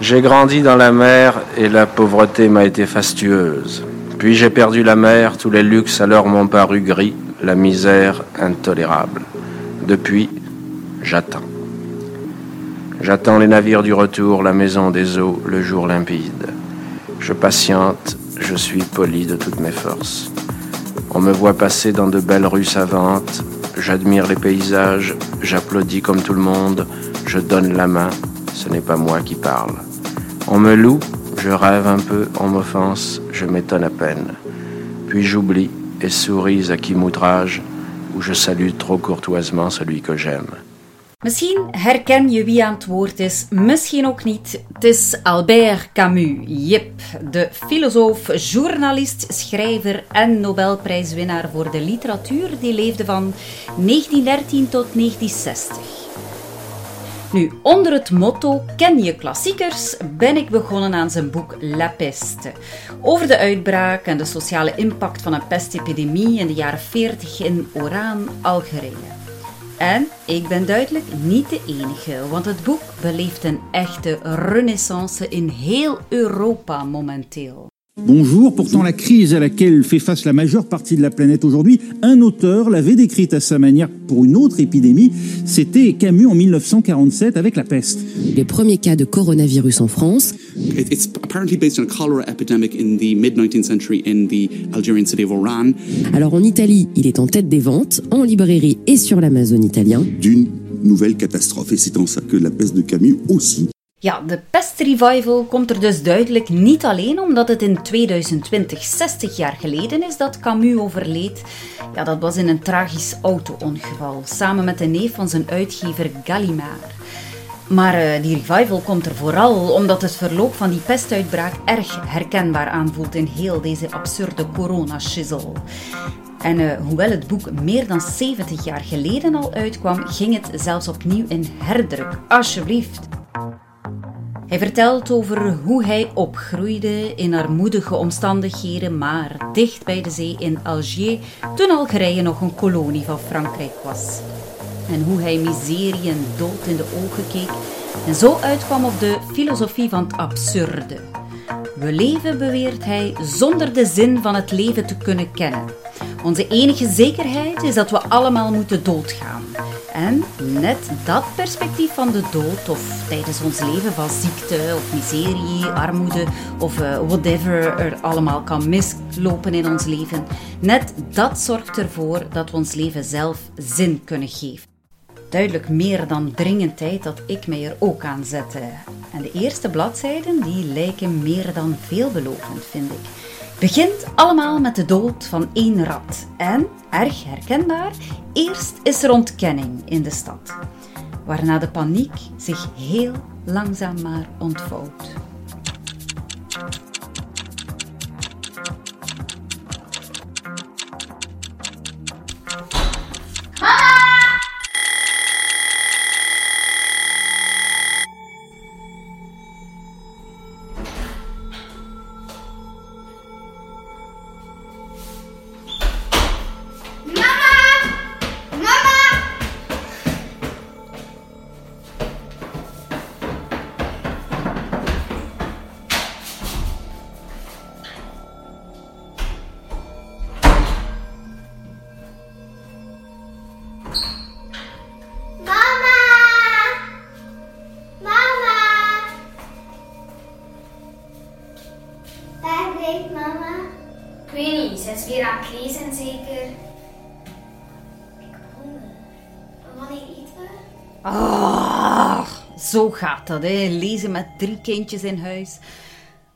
J'ai grandi dans la mer et la pauvreté m'a été fastueuse. Puis j'ai perdu la mer, tous les luxes alors m'ont paru gris, la misère intolérable. Depuis, j'attends. J'attends les navires du retour, la maison des eaux, le jour limpide. Je patiente, je suis poli de toutes mes forces. On me voit passer dans de belles rues savantes, j'admire les paysages, j'applaudis comme tout le monde, je donne la main, ce n'est pas moi qui parle. On me loue, je rêve un peu, on m'offense, je m'étonne à peine. Puis j'oublie et souris à qui m'outrage, ou je salue trop courtoisement celui que j'aime. Misschien herken je wie aan het woord is, misschien ook niet. Het is Albert Camus, Jip, de filosoof, journalist, schrijver en Nobelprijswinnaar voor de literatuur. Die leefde van 1913 tot 1960. Nu, onder het motto Ken je klassiekers ben ik begonnen aan zijn boek La Peste. Over de uitbraak en de sociale impact van een pestepidemie in de jaren 40 in Oran, Algerije. En ik ben duidelijk niet de enige, want het boek beleeft een echte renaissance in heel Europa momenteel. Bonjour, pourtant la crise à laquelle fait face la majeure partie de la planète aujourd'hui, un auteur l'avait décrite à sa manière pour une autre épidémie, c'était Camus en 1947 avec la peste. Les premiers cas de coronavirus en France. It's apparently based on a cholera epidemic in the mid-19th century in the Algerian city of Oran. Alors en Italie, il est en tête des ventes, en librairie et sur l'Amazon italien. D'une nouvelle catastrophe, et c'est en ça que la peste de Camus aussi Ja, de pestrevival komt er dus duidelijk niet alleen omdat het in 2020 60 jaar geleden is dat Camus overleed. Ja, dat was in een tragisch auto-ongeval, samen met de neef van zijn uitgever Gallimard. Maar uh, die revival komt er vooral omdat het verloop van die pestuitbraak erg herkenbaar aanvoelt in heel deze absurde corona-shizzle. En uh, hoewel het boek meer dan 70 jaar geleden al uitkwam, ging het zelfs opnieuw in herdruk. Alsjeblieft. Hij vertelt over hoe hij opgroeide in armoedige omstandigheden, maar dicht bij de zee in Alger, toen Algerije nog een kolonie van Frankrijk was. En hoe hij miserie en dood in de ogen keek en zo uitkwam op de filosofie van het absurde. We leven, beweert hij, zonder de zin van het leven te kunnen kennen. Onze enige zekerheid is dat we allemaal moeten doodgaan. En net dat perspectief van de dood, of tijdens ons leven van ziekte of miserie, armoede of uh, whatever er allemaal kan mislopen in ons leven, net dat zorgt ervoor dat we ons leven zelf zin kunnen geven. Duidelijk meer dan dringend tijd dat ik mij er ook aan zette. En de eerste bladzijden die lijken meer dan veelbelovend, vind ik. Begint allemaal met de dood van één rat. En, erg herkenbaar, eerst is er ontkenning in de stad. Waarna de paniek zich heel langzaam maar ontvouwt. Zo gaat dat, hè? lezen met drie kindjes in huis.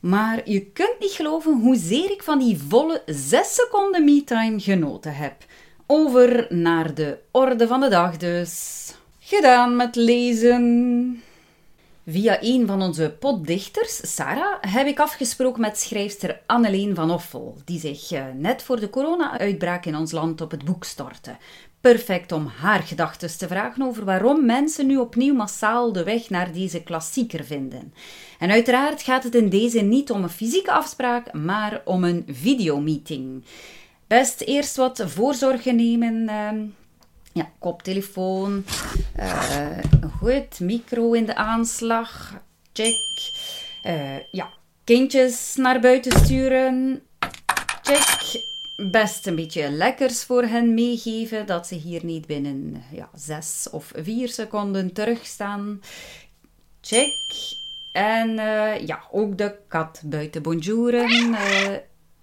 Maar je kunt niet geloven hoezeer ik van die volle zes seconden me-time genoten heb. Over naar de orde van de dag dus. Gedaan met lezen. Via een van onze potdichters, Sarah, heb ik afgesproken met schrijfster Anneleen van Offel, die zich eh, net voor de corona-uitbraak in ons land op het boek stortte. Perfect om haar gedachten te vragen over waarom mensen nu opnieuw massaal de weg naar deze klassieker vinden. En uiteraard gaat het in deze niet om een fysieke afspraak, maar om een videomeeting. Best eerst wat voorzorgen nemen. Uh, ja, koptelefoon, uh, goed, micro in de aanslag, check. Eh, ja, kindjes naar buiten sturen. Check. Best een beetje lekkers voor hen meegeven, dat ze hier niet binnen ja, zes of vier seconden terugstaan. Check. En uh, ja, ook de kat buiten bonjouren. Uh,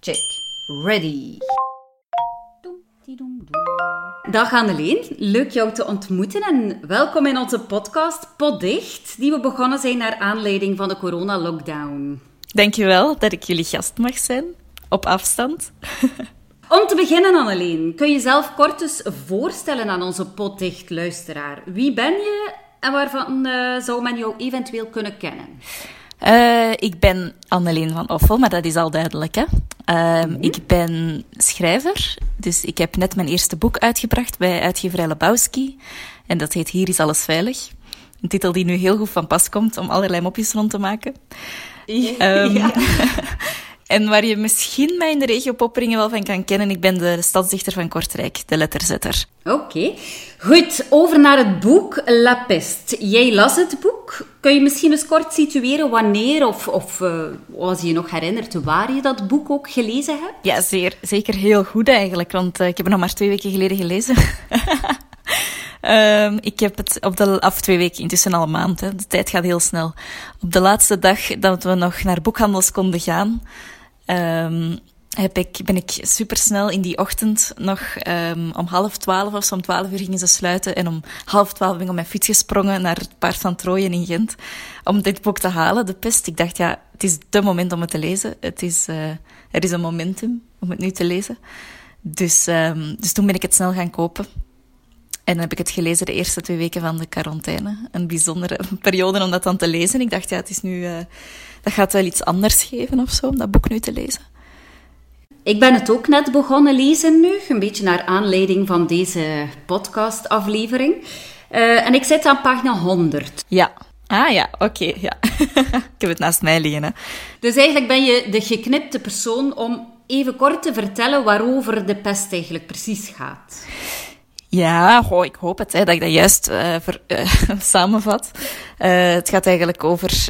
check. Ready. Dag Anneleen, leuk jou te ontmoeten en welkom in onze podcast Poddicht, die we begonnen zijn naar aanleiding van de corona-lockdown. Dankjewel dat ik jullie gast mag zijn, op afstand. Om te beginnen, Anneleen, kun je jezelf kort eens voorstellen aan onze Poddicht-luisteraar. Wie ben je en waarvan uh, zou men jou eventueel kunnen kennen? Uh, ik ben Anneleen van Offel, maar dat is al duidelijk. Hè? Uh, mm -hmm. Ik ben schrijver, dus ik heb net mijn eerste boek uitgebracht bij uitgeverij Lebowski. En dat heet Hier is alles veilig. Een titel die nu heel goed van pas komt om allerlei mopjes rond te maken. Um, ja. En waar je misschien mij in de regio Popperingen wel van kan kennen, ik ben de stadsdichter van Kortrijk, de letterzetter. Oké. Okay. Goed, over naar het boek La Peste. Jij las het boek. Kun je misschien eens kort situeren wanneer of, of uh, als je je nog herinnert waar je dat boek ook gelezen hebt? Ja, zeer, zeker heel goed eigenlijk, want uh, ik heb het nog maar twee weken geleden gelezen. Um, ik heb het op de, af twee weken, intussen al een maand, hè. de tijd gaat heel snel. Op de laatste dag dat we nog naar boekhandels konden gaan, um, heb ik, ben ik supersnel in die ochtend nog um, om half twaalf of zo, om twaalf uur gingen ze sluiten. En om half twaalf ben ik op mijn fiets gesprongen naar het Paard van Trooien in Gent. Om dit boek te halen, De Pest. Ik dacht, ja, het is de moment om het te lezen. Het is, uh, er is een momentum om het nu te lezen. Dus, um, dus toen ben ik het snel gaan kopen. En dan heb ik het gelezen de eerste twee weken van de quarantaine. Een bijzondere periode om dat dan te lezen. Ik dacht, ja, het is nu... Uh, dat gaat wel iets anders geven of zo, om dat boek nu te lezen. Ik ben het ook net begonnen lezen nu, een beetje naar aanleiding van deze podcastaflevering. Uh, en ik zit aan pagina 100. Ja. Ah ja, oké, okay, ja. ik heb het naast mij liggen. Hè. Dus eigenlijk ben je de geknipte persoon om even kort te vertellen waarover de pest eigenlijk precies gaat. Ja, goh, ik hoop het, hè, dat ik dat juist uh, ver, uh, samenvat. Het gaat eigenlijk over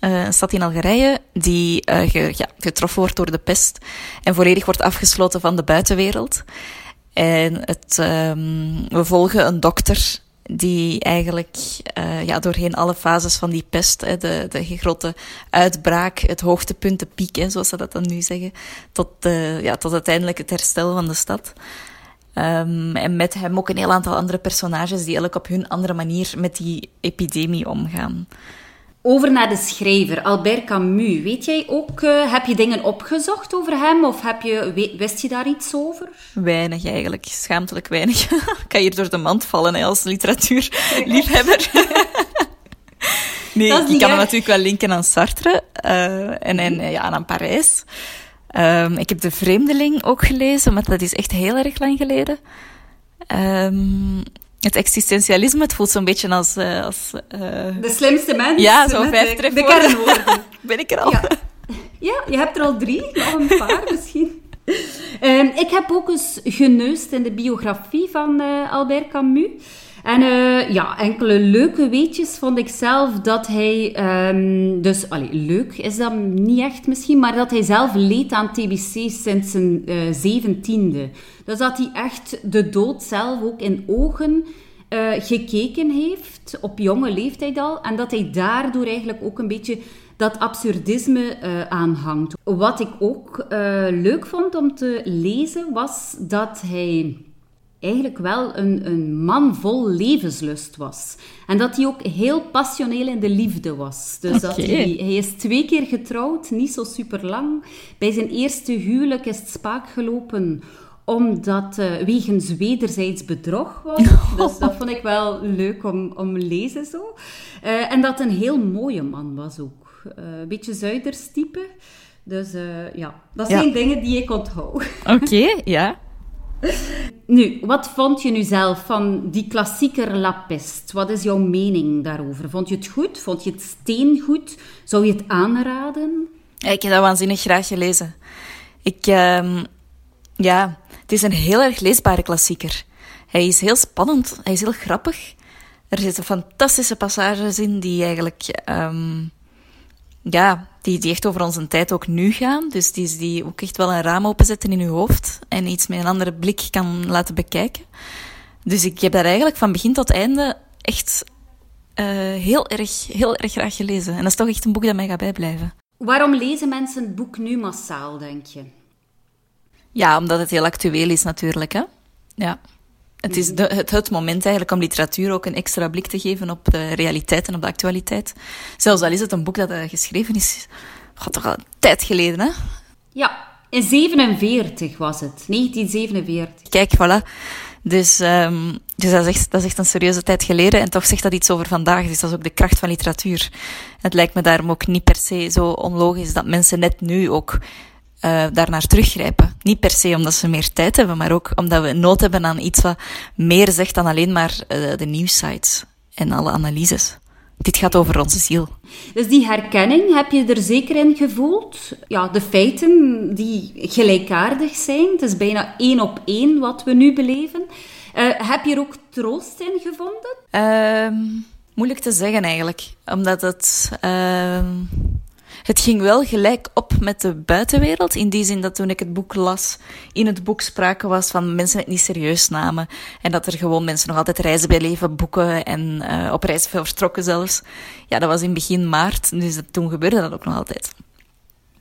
Oran, een stad in Algerije, die ge, ja, getroffen wordt door de pest en volledig wordt afgesloten van de buitenwereld. En het, um, we volgen een dokter die eigenlijk uh, ja, doorheen alle fases van die pest, hè, de, de grote uitbraak, het hoogtepunt, de piek, zoals ze dat dan nu zeggen, tot, ja, tot uiteindelijk het herstel van de stad. Um, en met hem ook een heel aantal andere personages die elk op hun andere manier met die epidemie omgaan. Over naar de schrijver, Albert Camus. Weet jij ook, uh, heb je dingen opgezocht over hem of heb je, wist je daar iets over? Weinig eigenlijk, schaamtelijk weinig. ik kan hier door de mand vallen hè, als literatuurliefhebber. nee, ik kan hem natuurlijk wel linken aan Sartre uh, en, en ja, aan Parijs. Um, ik heb De Vreemdeling ook gelezen, maar dat is echt heel erg lang geleden. Um, het existentialisme, het voelt zo'n beetje als... Uh, als uh, de slimste mens. Ja, zo vijf de, de kernwoorden. ben ik er al? Ja. ja. je hebt er al drie, nog een paar misschien. Um, ik heb ook eens geneust in de biografie van uh, Albert Camus. En uh, ja, enkele leuke weetjes vond ik zelf dat hij, um, dus allee, leuk is dat niet echt misschien, maar dat hij zelf leed aan TBC sinds zijn uh, zeventiende. Dus dat hij echt de dood zelf ook in ogen uh, gekeken heeft, op jonge leeftijd al, en dat hij daardoor eigenlijk ook een beetje dat absurdisme aanhangt. Wat ik ook leuk vond om te lezen was dat hij eigenlijk wel een, een man vol levenslust was. En dat hij ook heel passioneel in de liefde was. Dus okay. dat hij, hij is twee keer getrouwd, niet zo super lang. Bij zijn eerste huwelijk is het spaak gelopen omdat uh, wegens wederzijds bedrog was. Dus dat vond ik wel leuk om, om lezen zo. Uh, en dat een heel mooie man was ook. Uh, een beetje Zuiders type. Dus ja, dat zijn ja. dingen die ik onthoud. Oké, okay, ja. Nu, wat vond je nu zelf van die klassieker La Peste? Wat is jouw mening daarover? Vond je het goed? Vond je het steen goed? Zou je het aanraden? Ik heb dat waanzinnig graag gelezen. Ik, uh, ja, het is een heel erg leesbare klassieker. Hij is heel spannend, hij is heel grappig. Er zitten fantastische passages in die eigenlijk um, ja, die, die echt over onze tijd ook nu gaan. Dus die, die ook echt wel een raam openzetten in je hoofd en iets met een andere blik kan laten bekijken. Dus ik heb dat eigenlijk van begin tot einde echt uh, heel, erg, heel erg graag gelezen. En dat is toch echt een boek dat mij gaat bijblijven. Waarom lezen mensen het boek nu massaal, denk je? Ja, omdat het heel actueel is natuurlijk. Hè? Ja. Het is de, het, het, moment eigenlijk om literatuur ook een extra blik te geven op de realiteit en op de actualiteit. Zelfs al is het een boek dat uh, geschreven is, God, toch al een tijd geleden, hè? Ja, in 47 was het, 1947. Kijk, voilà. Dus, um, dus dat, is echt, dat is echt een serieuze tijd geleden. En toch zegt dat iets over vandaag. Dus dat is ook de kracht van literatuur. Het lijkt me daarom ook niet per se zo onlogisch dat mensen net nu ook uh, daarnaar teruggrijpen. Niet per se omdat ze meer tijd hebben, maar ook omdat we nood hebben aan iets wat meer zegt dan alleen maar uh, de nieuwsites en alle analyses. Dit gaat over onze ziel. Dus die herkenning heb je er zeker in gevoeld? Ja, de feiten die gelijkaardig zijn. Het is bijna één op één wat we nu beleven. Uh, heb je er ook troost in gevonden? Uh, moeilijk te zeggen eigenlijk. Omdat het... Uh, het ging wel gelijk op met de buitenwereld. In die zin dat toen ik het boek las, in het boek sprake was van mensen het niet serieus namen. En dat er gewoon mensen nog altijd reizen bij leven boeken en uh, op reis vertrokken zelfs. Ja, dat was in begin maart, dus dat, toen gebeurde dat ook nog altijd.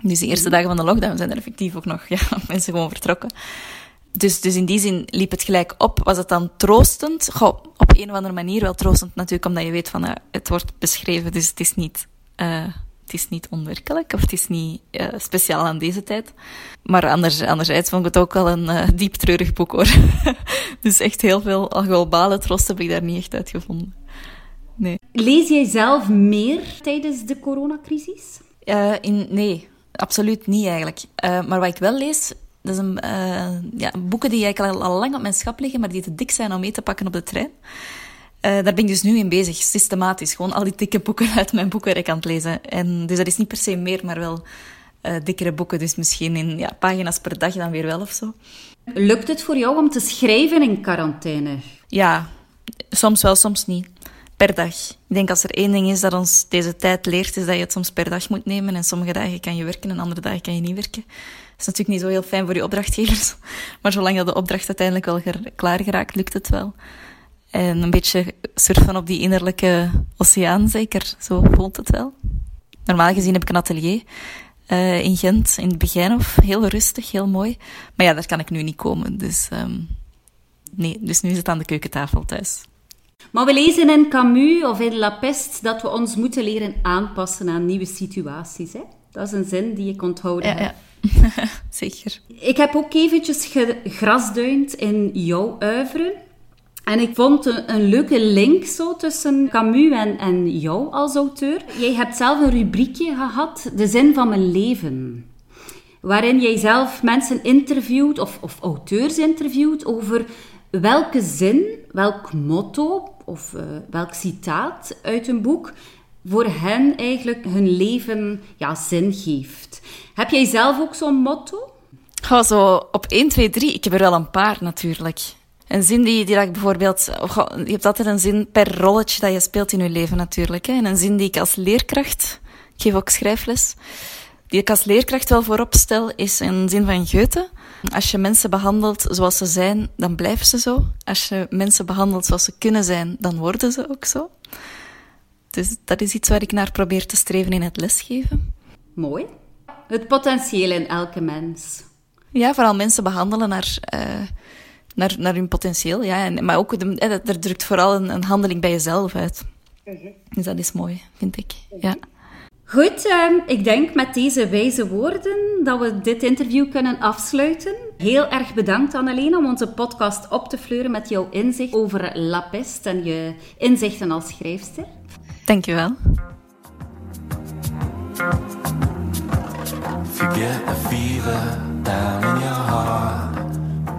Dus de eerste mhm. dagen van de lockdown zijn er effectief ook nog ja, mensen gewoon vertrokken. Dus, dus in die zin liep het gelijk op. Was het dan troostend? Goh, op een of andere manier wel troostend natuurlijk, omdat je weet van uh, het wordt beschreven, dus het is niet... Uh, het is niet onwerkelijk of het is niet uh, speciaal aan deze tijd. Maar anders, anderzijds vond ik het ook wel een uh, diep treurig boek hoor. dus echt heel veel globale troost heb ik daar niet echt uitgevonden. Nee. Lees jij zelf meer tijdens de coronacrisis? Uh, in, nee, absoluut niet eigenlijk. maar wat ik wel lees, dat is een, ja, boeken die eigenlijk al, al lang op mijn schap liggen, maar die te dik zijn om mee te pakken op de trein. Uh, daar ben ik dus nu in bezig, systematisch. Gewoon al die dikke boeken uit mijn boekenrek aan het lezen. En, dus dat is niet per se meer, maar wel uh, dikkere boeken. Dus misschien in ja, pagina's per dag dan weer wel of zo. Lukt het voor jou om te schrijven in quarantaine? Ja, soms wel, soms niet. Per dag. Ik denk als er één ding is dat ons deze tijd leert, is dat je het soms per dag moet nemen. En sommige dagen kan je werken en andere dagen kan je niet werken. Dat is natuurlijk niet zo heel fijn voor je opdrachtgevers. Maar zolang dat de opdracht uiteindelijk wel klaar geraakt, lukt het wel. En een beetje surfen op die innerlijke oceaan, zeker. Zo voelt het wel. Normaal gezien heb ik een atelier uh, in Gent, in het Begijnhof. Heel rustig, heel mooi. Maar ja, daar kan ik nu niet komen. Dus, um, nee, dus nu is het aan de keukentafel thuis. Maar we lezen in Camus of in La Peste dat we ons moeten leren aanpassen aan nieuwe situaties. Hè? Dat is een zin die ik onthouden ja, heb. Ja. Zeker. Ik heb ook eventjes gegrasduind in jouw uiveren. En ik vond een, leuke link zo tussen Camus en, en jou als auteur. Jij hebt zelf een rubriekje gehad, De zin van mijn leven. Waarin jij zelf mensen interviewt, of, of auteurs interviewt, over welke zin, welk motto of uh, welk citaat uit een boek voor hen eigenlijk hun leven ja, zin geeft. Heb jij zelf ook zo'n motto? Ga zo op 1, 2, 3. Ik heb er wel een paar natuurlijk. Een zin die, die ik bijvoorbeeld... Oh, je hebt altijd een zin per rolletje dat je speelt in je leven natuurlijk. Hè. En een zin die ik als leerkracht... Ik geef ook schrijfles. Die ik als leerkracht wel voorop stel, is een zin van Goethe. Als je mensen behandelt zoals ze zijn, dan blijven ze zo. Als je mensen behandelt zoals ze kunnen zijn, dan worden ze ook zo. Dus dat is iets waar ik naar probeer te streven in het lesgeven. Mooi. Het potentieel in elke mens. Ja, vooral mensen behandelen naar... Uh, naar, naar hun potentieel. Ja. En, maar ook, de, er drukt vooral een, een handeling bij jezelf uit. Dus dat is mooi, vind ik. Ja. Goed, uh, ik denk met deze wijze woorden dat we dit interview kunnen afsluiten. Heel erg bedankt Annelena om onze podcast op te fleuren met jouw inzicht over La Peste en je inzichten als schrijfster. Dankjewel. Forget the fever down in your heart.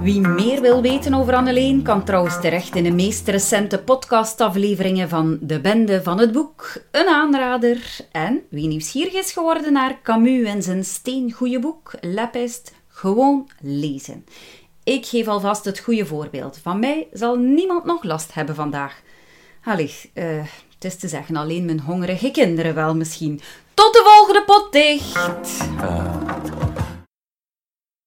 Wie meer wil weten over Anneleen kan trouwens terecht in de meest recente podcastafleveringen van De Bende van het Boek. Een aanrader. En wie nieuwsgierig is geworden naar Camus en zijn steengoeie boek La gewoon lezen. Ik geef alvast het goede voorbeeld. Van mij zal niemand nog last hebben vandaag. Allee, uh, het is te zeggen alleen mijn hongerige kinderen wel misschien. Tot de volgende pot dicht.